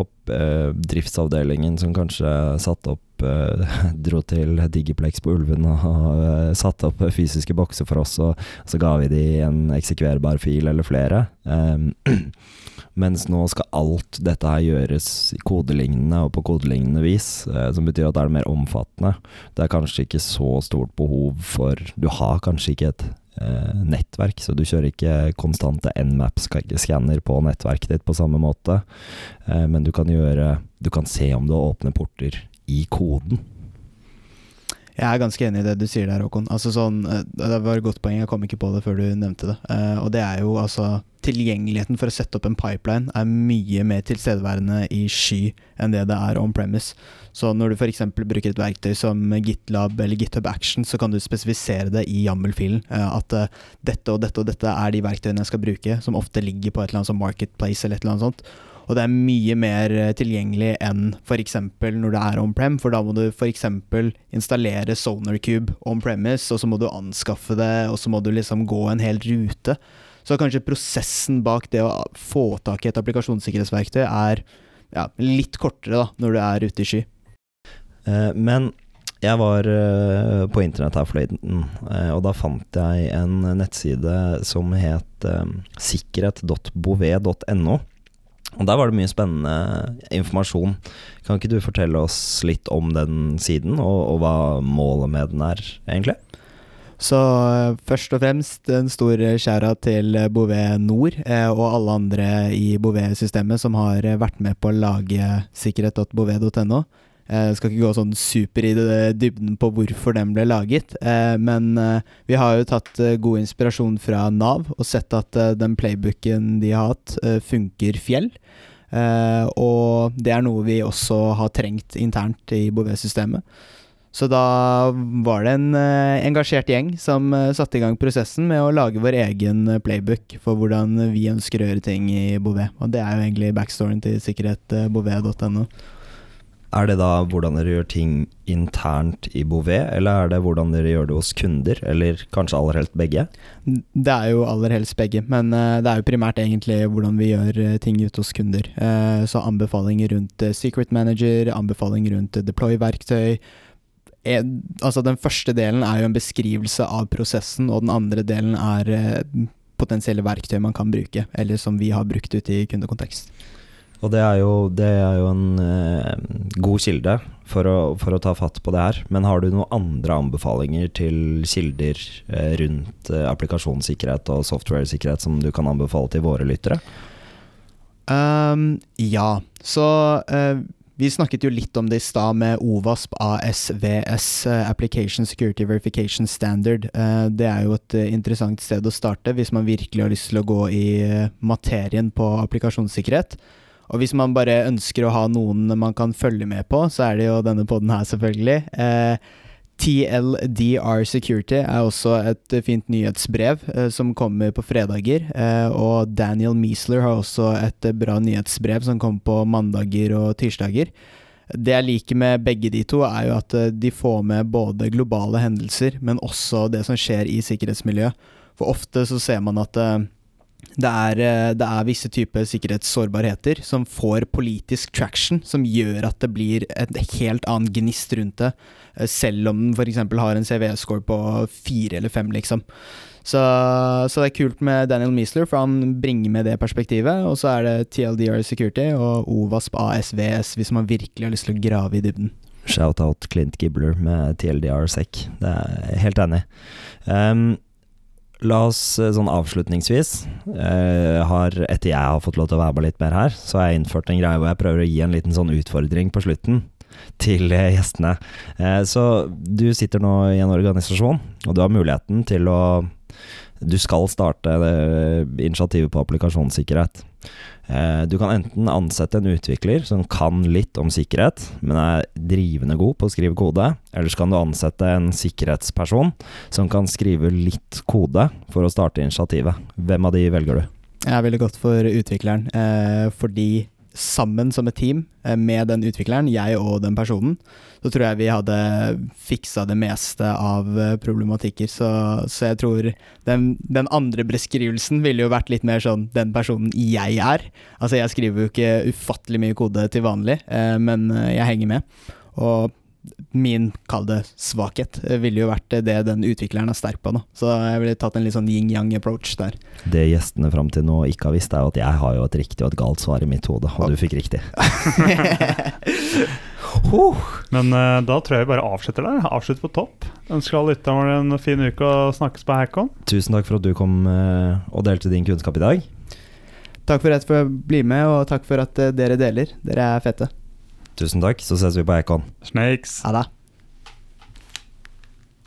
opp, eh, driftsavdelingen som kanskje satte opp eh, Dro til Digiplex på Ulven og eh, satte opp fysiske bokser for oss, og så ga vi de en eksekverbar fil eller flere. Eh, mens nå skal alt dette her gjøres kodelignende og på kodelignende vis, eh, som betyr at det er mer omfattende. Det er kanskje ikke så stort behov for Du har kanskje ikke et eh, nettverk, så du kjører ikke konstante Nmap-skanner på nettverket ditt på samme måte, eh, men du kan gjøre Du kan se om du åpner porter i koden. Jeg er ganske enig i det du sier der, Håkon. Altså sånn, eh, det var et godt poeng, jeg kom ikke på det før du nevnte det. Eh, og det er jo altså Tilgjengeligheten for å sette opp en pipeline er mye mer tilstedeværende i sky enn det det er on premise. Så når du f.eks. bruker et verktøy som GitLab eller GitHub Action, så kan du spesifisere det i YAML-filen. eh, At dette og dette og dette er de verktøyene jeg skal bruke, som ofte ligger på et eller annet som marketplace eller et eller annet sånt. Og det er mye mer eh, tilgjengelig enn f.eks. når det er on-prem, for da må du f.eks. installere SonarCube on-premise, og så må du anskaffe det, og så må du liksom gå en hel rute. Så kanskje prosessen bak det å få tak i et applikasjonssikkerhetsverktøy er ja, litt kortere da, når du er ute i sky. Eh, men jeg var eh, på internett her forleden, og da fant jeg en nettside som het sikkerhet.bouvet.no. Og Der var det mye spennende informasjon. Kan ikke du fortelle oss litt om den siden, og, og hva målet med den er, egentlig? Så eh, først og fremst en stor skjæra til eh, Bouvet Nord eh, og alle andre i Bouvet-systemet som har eh, vært med på å lage sikkerhet.bouvet.no. Jeg skal ikke gå sånn super i dybden på hvorfor den ble laget, eh, men eh, vi har jo tatt eh, god inspirasjon fra Nav og sett at eh, den playbooken de har hatt, eh, funker fjell. Eh, og det er noe vi også har trengt internt i Bouvet-systemet. Så da var det en eh, engasjert gjeng som eh, satte i gang prosessen med å lage vår egen eh, playbook for hvordan vi ønsker å gjøre ting i Bouvet. Og det er jo egentlig backstoryen til sikkerhet.bouvet.no. Er det da hvordan dere gjør ting internt i Bouvet, eller er det hvordan dere gjør det hos kunder, eller kanskje aller helst begge? Det er jo aller helst begge, men eh, det er jo primært egentlig hvordan vi gjør eh, ting ute hos kunder. Eh, Så anbefalinger rundt secret manager, anbefaling rundt deploy-verktøy. Altså Den første delen er jo en beskrivelse av prosessen, og den andre delen er potensielle verktøy man kan bruke, eller som vi har brukt ute i kundekontekst. Og det er jo, det er jo en eh, god kilde for å, for å ta fatt på det her. Men har du noen andre anbefalinger til kilder eh, rundt eh, applikasjonssikkerhet og software-sikkerhet som du kan anbefale til våre lyttere? Um, ja, så uh, vi snakket jo litt om det i stad med OVASP ASVS, uh, Application Security Verification Standard. Uh, det er jo et eh, interessant sted å starte hvis man virkelig har lyst til å gå i eh, materien på applikasjonssikkerhet. Og hvis man bare ønsker å ha noen man kan følge med på, så er det jo denne poden her, selvfølgelig. Eh, TLDR Security er også et fint nyhetsbrev eh, som kommer på fredager. Eh, og Daniel Meisler har også et bra nyhetsbrev som kommer på mandager og tirsdager. Det jeg liker med begge de to, er jo at eh, de får med både globale hendelser, men også det som skjer i sikkerhetsmiljøet. For ofte så ser man at eh, det er, eh, det er visse typer sikkerhetssårbarheter som får politisk traction, som gjør at det blir et helt annen gnist rundt det, eh, selv om den f.eks. har en CVS-score på fire eller fem, liksom. Så, så det er kult med Daniel Miesler, for han bringer med det perspektivet. Og så er det TLDR Security og OVASP ASVS, hvis man virkelig har lyst til å grave i dybden. Shout-out Clint Gibbler med TLDR-sekk. Det er jeg helt enig i. Um, La oss eh, sånn avslutningsvis eh, har, Etter jeg har fått lov til å være med litt mer her, så har jeg innført en greie hvor jeg prøver å gi en liten sånn utfordring på slutten til eh, gjestene. Eh, så du sitter nå i en organisasjon, og du har muligheten til å Du skal starte eh, initiativet på applikasjonssikkerhet. Eh, Du kan enten ansette en utvikler som kan litt om sikkerhet, men er drivende god på å skrive kode, eller så kan du ansette en sikkerhetsperson som kan skrive litt kode for å starte initiativet. Hvem av de velger du? Jeg veldig godt for utvikleren, eh, fordi sammen som et team eh, med den utvikleren, jeg og den personen, så tror jeg vi hadde fiksa det meste av eh, problematikker. Så, så jeg tror den, den andre beskrivelsen ville jo vært litt mer sånn den personen jeg er. Altså jeg skriver jo ikke ufattelig mye kode til vanlig, eh, men jeg henger med. Og min, kall det svakhet, eh, ville jo vært det den utvikleren er sterk på. Da. Så jeg ville tatt en litt sånn yin-yang approach der. Det gjestene fram til nå ikke har visst, er jo at jeg har jo et riktig og et galt svar i mitt hode, og du fikk riktig. Men uh, da tror jeg vi bare avslutter der. Avslutter på topp. Ønsker alle lytterne en fin uke og snakkes på Hackon. Tusen takk for at du kom uh, og delte din kunnskap i dag. Takk for at jeg får bli med, og takk for at uh, dere deler. Dere er fete. Tusen takk, så ses vi på Ekon. Snakes. Ha det.